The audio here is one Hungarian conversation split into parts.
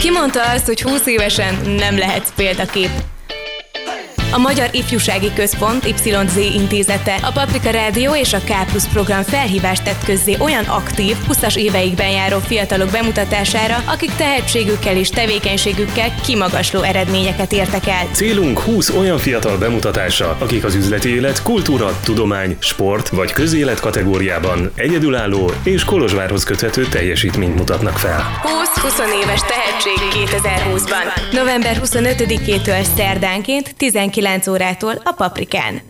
Ki mondta azt, hogy 20 évesen nem lehetsz példakép? A Magyar Ifjúsági Központ YZ intézete, a Paprika Rádió és a K Plus program felhívást tett közzé olyan aktív, 20-as éveikben járó fiatalok bemutatására, akik tehetségükkel és tevékenységükkel kimagasló eredményeket értek el. Célunk 20 olyan fiatal bemutatása, akik az üzleti élet, kultúra, tudomány, sport vagy közélet kategóriában egyedülálló és Kolozsvárhoz köthető teljesítményt mutatnak fel. 20-20 éves tehetség 2020-ban. November 25-től szerdánként 19 9 órától a Paprikán.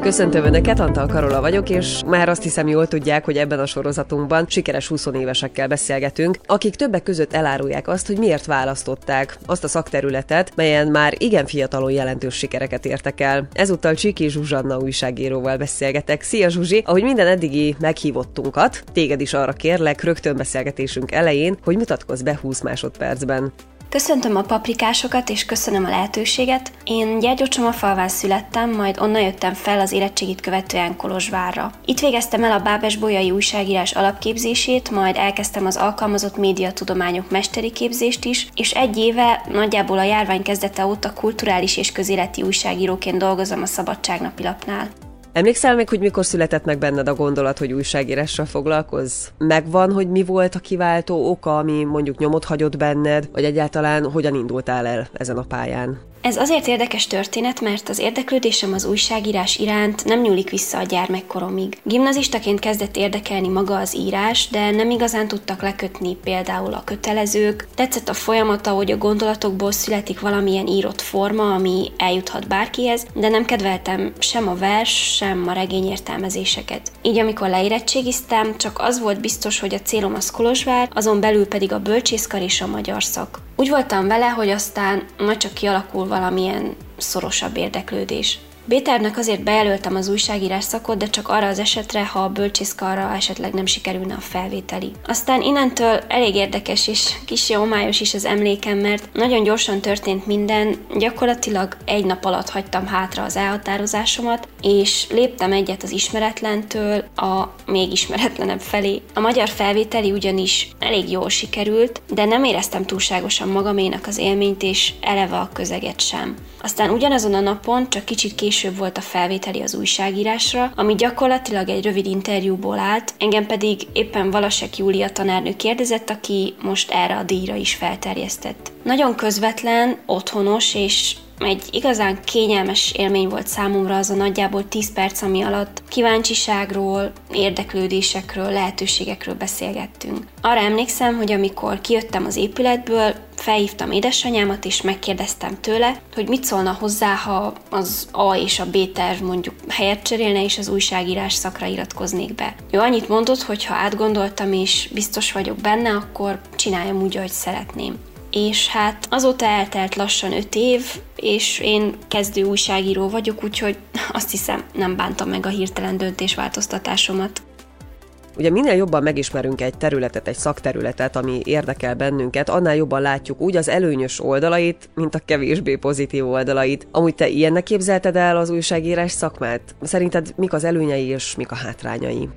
Köszöntöm Önöket, Antal Karola vagyok, és már azt hiszem jól tudják, hogy ebben a sorozatunkban sikeres 20 évesekkel beszélgetünk, akik többek között elárulják azt, hogy miért választották azt a szakterületet, melyen már igen fiatalon jelentős sikereket értek el. Ezúttal Csiki Zsuzsanna újságíróval beszélgetek. Szia Zsuzsi! Ahogy minden eddigi meghívottunkat, téged is arra kérlek rögtön beszélgetésünk elején, hogy mutatkozz be 20 másodpercben. Köszöntöm a paprikásokat, és köszönöm a lehetőséget. Én Gyergyócsomafalván születtem, majd onnan jöttem fel az érettségit követően Kolozsvárra. Itt végeztem el a Bábes Bolyai újságírás alapképzését, majd elkezdtem az alkalmazott médiatudományok mesteri képzést is, és egy éve, nagyjából a járvány kezdete óta kulturális és közéleti újságíróként dolgozom a Szabadságnapi lapnál. Emlékszel még, hogy mikor született meg benned a gondolat, hogy újságírással foglalkozz? Megvan, hogy mi volt a kiváltó oka, ami mondjuk nyomot hagyott benned, vagy egyáltalán hogyan indultál el ezen a pályán? Ez azért érdekes történet, mert az érdeklődésem az újságírás iránt nem nyúlik vissza a gyermekkoromig. Gimnazistaként kezdett érdekelni maga az írás, de nem igazán tudtak lekötni például a kötelezők. Tetszett a folyamata, hogy a gondolatokból születik valamilyen írott forma, ami eljuthat bárkihez, de nem kedveltem sem a vers, sem a regény értelmezéseket. Így amikor leérettségiztem, csak az volt biztos, hogy a célom az Kolozsvár, azon belül pedig a bölcsészkar és a magyar szak. Úgy voltam vele, hogy aztán majd csak kialakul valamilyen szorosabb érdeklődés. Béternek azért bejelöltem az újságírás szakot, de csak arra az esetre, ha a bölcsészkarra esetleg nem sikerülne a felvételi. Aztán innentől elég érdekes és kis homályos is az emlékem, mert nagyon gyorsan történt minden, gyakorlatilag egy nap alatt hagytam hátra az elhatározásomat, és léptem egyet az ismeretlentől a még ismeretlenebb felé. A magyar felvételi ugyanis elég jól sikerült, de nem éreztem túlságosan magaménak az élményt, és eleve a közeget sem. Aztán ugyanazon a napon, csak kicsit később volt a felvételi az újságírásra, ami gyakorlatilag egy rövid interjúból állt, engem pedig éppen Valasek Júlia tanárnő kérdezett, aki most erre a díjra is felterjesztett. Nagyon közvetlen, otthonos és egy igazán kényelmes élmény volt számomra az a nagyjából 10 perc, ami alatt kíváncsiságról, érdeklődésekről, lehetőségekről beszélgettünk. Arra emlékszem, hogy amikor kijöttem az épületből, felhívtam édesanyámat, és megkérdeztem tőle, hogy mit szólna hozzá, ha az A és a B terv mondjuk helyet cserélne, és az újságírás szakra iratkoznék be. Ő annyit mondott, hogy ha átgondoltam, és biztos vagyok benne, akkor csináljam úgy, ahogy szeretném és hát azóta eltelt lassan öt év, és én kezdő újságíró vagyok, úgyhogy azt hiszem nem bántam meg a hirtelen döntésváltoztatásomat. Ugye minél jobban megismerünk egy területet, egy szakterületet, ami érdekel bennünket, annál jobban látjuk úgy az előnyös oldalait, mint a kevésbé pozitív oldalait. Amúgy te ilyennek képzelted el az újságírás szakmát? Szerinted mik az előnyei és mik a hátrányai?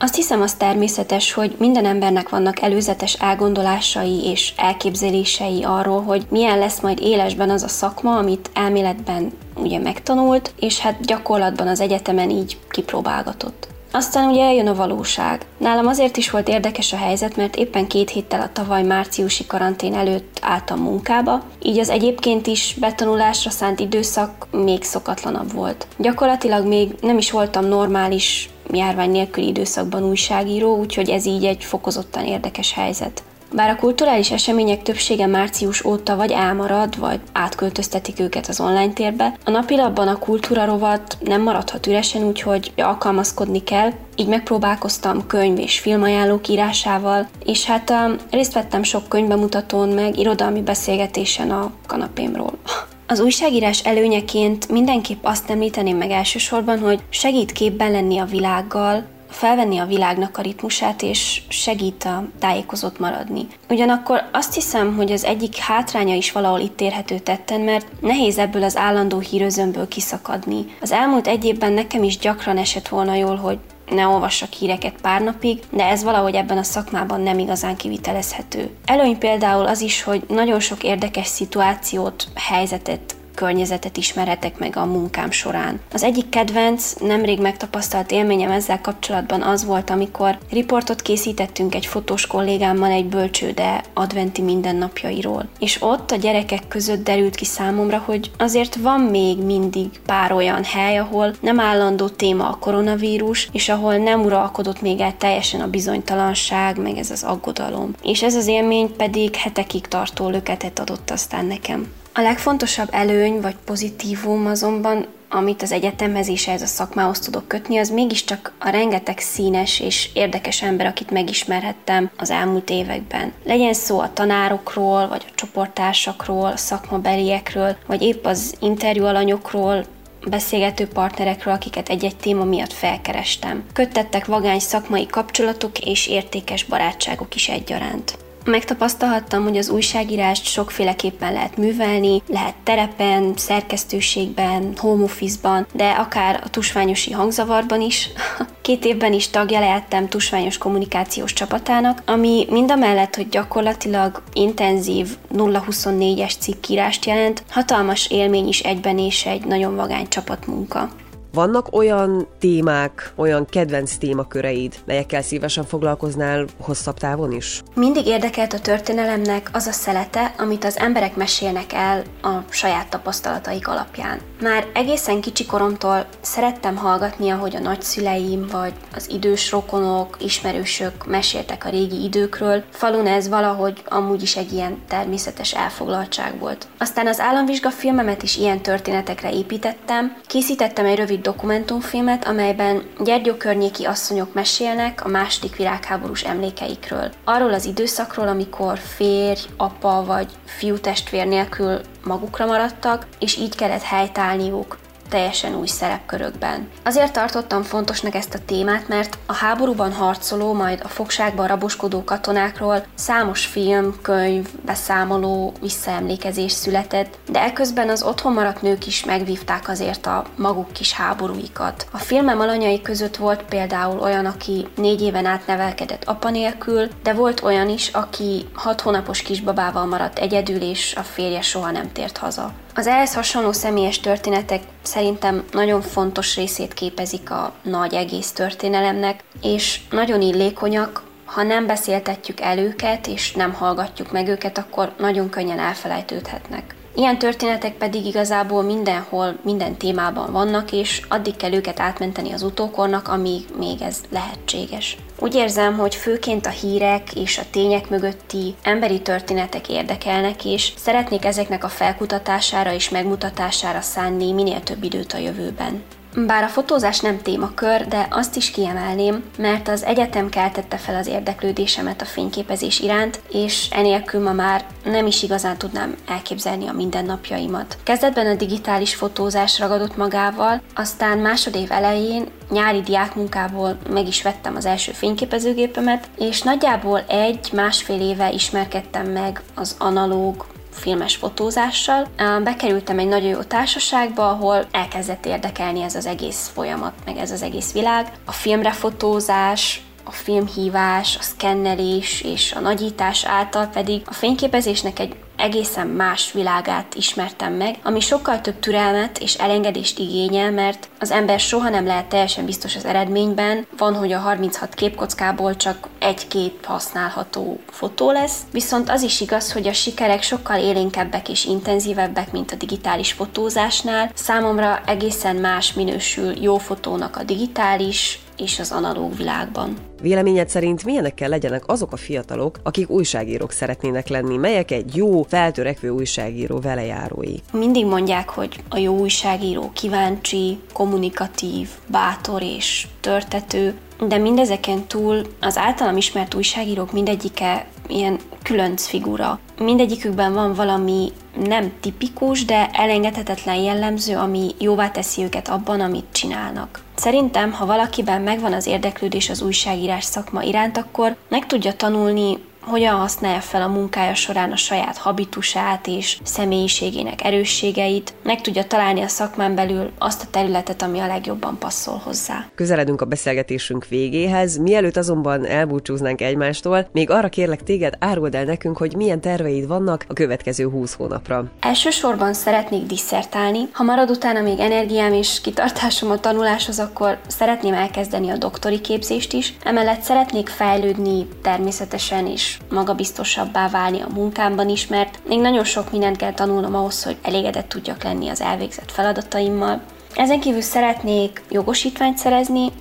Azt hiszem az természetes, hogy minden embernek vannak előzetes elgondolásai és elképzelései arról, hogy milyen lesz majd élesben az a szakma, amit elméletben ugye megtanult, és hát gyakorlatban az egyetemen így kipróbálgatott. Aztán ugye eljön a valóság. Nálam azért is volt érdekes a helyzet, mert éppen két héttel a tavaly márciusi karantén előtt álltam munkába, így az egyébként is betanulásra szánt időszak még szokatlanabb volt. Gyakorlatilag még nem is voltam normális járvány nélküli időszakban újságíró, úgyhogy ez így egy fokozottan érdekes helyzet. Bár a kulturális események többsége március óta vagy elmarad, vagy átköltöztetik őket az online térbe, a napilapban a kultúra rovat nem maradhat üresen, úgyhogy alkalmazkodni kell, így megpróbálkoztam könyv és filmajánlók írásával, és hát um, részt vettem sok könyvbemutatón, meg irodalmi beszélgetésen a kanapémról. Az újságírás előnyeként mindenképp azt említeném meg elsősorban, hogy segít képben lenni a világgal, felvenni a világnak a ritmusát, és segít a tájékozott maradni. Ugyanakkor azt hiszem, hogy az egyik hátránya is valahol itt érhető tetten, mert nehéz ebből az állandó hírözömből kiszakadni. Az elmúlt egy évben nekem is gyakran esett volna jól, hogy ne olvassak híreket pár napig, de ez valahogy ebben a szakmában nem igazán kivitelezhető. Előny például az is, hogy nagyon sok érdekes szituációt, helyzetet környezetet ismerhetek meg a munkám során. Az egyik kedvenc, nemrég megtapasztalt élményem ezzel kapcsolatban az volt, amikor riportot készítettünk egy fotós kollégámmal egy bölcsőde adventi mindennapjairól. És ott a gyerekek között derült ki számomra, hogy azért van még mindig pár olyan hely, ahol nem állandó téma a koronavírus, és ahol nem uralkodott még el teljesen a bizonytalanság, meg ez az aggodalom. És ez az élmény pedig hetekig tartó löketet adott aztán nekem. A legfontosabb előny vagy pozitívum azonban, amit az egyetemhez és ez a szakmához tudok kötni, az mégiscsak a rengeteg színes és érdekes ember, akit megismerhettem az elmúlt években. Legyen szó a tanárokról, vagy a csoporttársakról, a szakmabeliekről, vagy épp az interjú alanyokról, beszélgető partnerekről, akiket egy-egy téma miatt felkerestem. Köttettek vagány szakmai kapcsolatok és értékes barátságok is egyaránt. Megtapasztalhattam, hogy az újságírást sokféleképpen lehet művelni, lehet terepen, szerkesztőségben, home office-ban, de akár a tusványosi hangzavarban is. Két évben is tagja lehettem tusványos kommunikációs csapatának, ami mind a mellett, hogy gyakorlatilag intenzív 0-24-es cikkírást jelent, hatalmas élmény is egyben és egy nagyon vagány csapatmunka. Vannak olyan témák, olyan kedvenc témaköreid, melyekkel szívesen foglalkoznál hosszabb távon is? Mindig érdekelt a történelemnek az a szelete, amit az emberek mesélnek el a saját tapasztalataik alapján. Már egészen kicsi koromtól szerettem hallgatni, ahogy a nagyszüleim vagy az idős rokonok, ismerősök meséltek a régi időkről. Falun ez valahogy amúgy is egy ilyen természetes elfoglaltság volt. Aztán az államvizsga filmemet is ilyen történetekre építettem, készítettem egy rövid dokumentumfilmet, amelyben Gyergyó környéki asszonyok mesélnek a második világháborús emlékeikről. Arról az időszakról, amikor férj, apa vagy fiú testvér nélkül magukra maradtak, és így kellett helytállniuk teljesen új szerepkörökben. Azért tartottam fontosnak ezt a témát, mert a háborúban harcoló, majd a fogságban raboskodó katonákról számos film, könyv, beszámoló, visszaemlékezés született, de eközben az otthon maradt nők is megvívták azért a maguk kis háborúikat. A filmem alanyai között volt például olyan, aki négy éven át nevelkedett apa nélkül, de volt olyan is, aki hat hónapos kisbabával maradt egyedül, és a férje soha nem tért haza. Az ehhez hasonló személyes történetek szerintem nagyon fontos részét képezik a nagy egész történelemnek, és nagyon illékonyak, ha nem beszéltetjük el őket, és nem hallgatjuk meg őket, akkor nagyon könnyen elfelejtődhetnek. Ilyen történetek pedig igazából mindenhol, minden témában vannak, és addig kell őket átmenteni az utókornak, amíg még ez lehetséges. Úgy érzem, hogy főként a hírek és a tények mögötti emberi történetek érdekelnek, és szeretnék ezeknek a felkutatására és megmutatására szánni minél több időt a jövőben. Bár a fotózás nem témakör, de azt is kiemelném, mert az egyetem keltette fel az érdeklődésemet a fényképezés iránt, és enélkül ma már nem is igazán tudnám elképzelni a mindennapjaimat. Kezdetben a digitális fotózás ragadott magával, aztán másodév elején nyári diákmunkából meg is vettem az első fényképezőgépemet, és nagyjából egy-másfél éve ismerkedtem meg az analóg filmes fotózással. Bekerültem egy nagyon jó társaságba, ahol elkezdett érdekelni ez az egész folyamat, meg ez az egész világ. A filmre fotózás, a filmhívás, a szkennelés és a nagyítás által pedig a fényképezésnek egy egészen más világát ismertem meg, ami sokkal több türelmet és elengedést igényel, mert az ember soha nem lehet teljesen biztos az eredményben, van, hogy a 36 képkockából csak egy kép használható fotó lesz, viszont az is igaz, hogy a sikerek sokkal élénkebbek és intenzívebbek, mint a digitális fotózásnál. Számomra egészen más minősül jó fotónak a digitális, és az analóg világban. Véleményed szerint milyenek kell legyenek azok a fiatalok, akik újságírók szeretnének lenni, melyek egy jó, feltörekvő újságíró velejárói? Mindig mondják, hogy a jó újságíró kíváncsi, kommunikatív, bátor és törtető, de mindezeken túl az általam ismert újságírók mindegyike ilyen különc figura. Mindegyikükben van valami nem tipikus, de elengedhetetlen jellemző, ami jóvá teszi őket abban, amit csinálnak. Szerintem, ha valakiben megvan az érdeklődés az újságírás szakma iránt, akkor meg tudja tanulni hogyan használja fel a munkája során a saját habitusát és személyiségének erősségeit, meg tudja találni a szakmán belül azt a területet, ami a legjobban passzol hozzá. Közeledünk a beszélgetésünk végéhez, mielőtt azonban elbúcsúznánk egymástól, még arra kérlek téged, áruld el nekünk, hogy milyen terveid vannak a következő 20 hónapra. Elsősorban szeretnék disszertálni, ha marad utána még energiám és kitartásom a tanuláshoz, akkor szeretném elkezdeni a doktori képzést is. Emellett szeretnék fejlődni természetesen és magabiztosabbá válni a munkámban is, mert még nagyon sok mindent kell tanulnom ahhoz, hogy elégedett tudjak lenni az elvégzett feladataimmal. Ezen kívül szeretnék jogosítványt szerezni,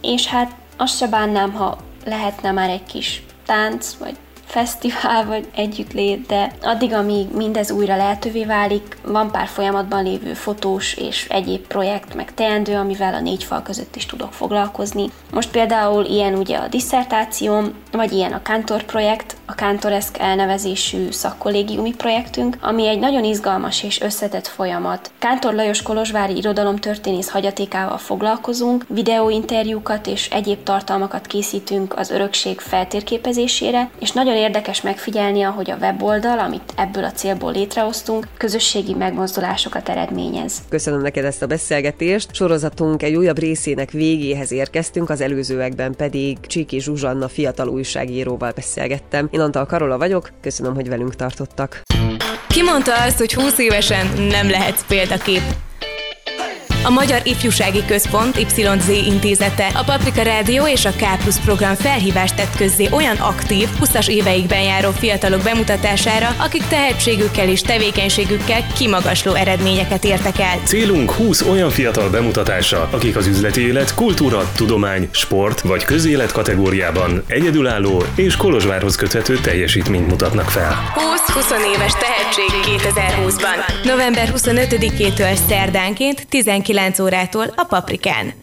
és hát azt se bánnám, ha lehetne már egy kis tánc, vagy fesztivál vagy együttlét, de addig, amíg mindez újra lehetővé válik, van pár folyamatban lévő fotós és egyéb projekt, meg teendő, amivel a négy fal között is tudok foglalkozni. Most például ilyen ugye a disszertációm, vagy ilyen a Kantor projekt, a Kantoreszk elnevezésű szakkollégiumi projektünk, ami egy nagyon izgalmas és összetett folyamat. Kántor Lajos Kolozsvári irodalomtörténész hagyatékával foglalkozunk, videóinterjúkat és egyéb tartalmakat készítünk az örökség feltérképezésére, és nagyon érdekes megfigyelni, ahogy a weboldal, amit ebből a célból létrehoztunk, közösségi megmozdulásokat eredményez. Köszönöm neked ezt a beszélgetést. Sorozatunk egy újabb részének végéhez érkeztünk, az előzőekben pedig Csiki Zsuzsanna fiatal újságíróval beszélgettem. Én Antal Karola vagyok, köszönöm, hogy velünk tartottak. Ki mondta azt, hogy 20 évesen nem lehetsz példakép? A Magyar Ifjúsági Központ YZ intézete, a Paprika Rádió és a K Plus program felhívást tett közzé olyan aktív, 20-as éveikben járó fiatalok bemutatására, akik tehetségükkel és tevékenységükkel kimagasló eredményeket értek el. Célunk 20 olyan fiatal bemutatása, akik az üzleti élet, kultúra, tudomány, sport vagy közélet kategóriában egyedülálló és Kolozsvárhoz köthető teljesítményt mutatnak fel. 20-20 éves tehetség 2020-ban. November 25-től szerdánként 19 9 órától a Paprikán.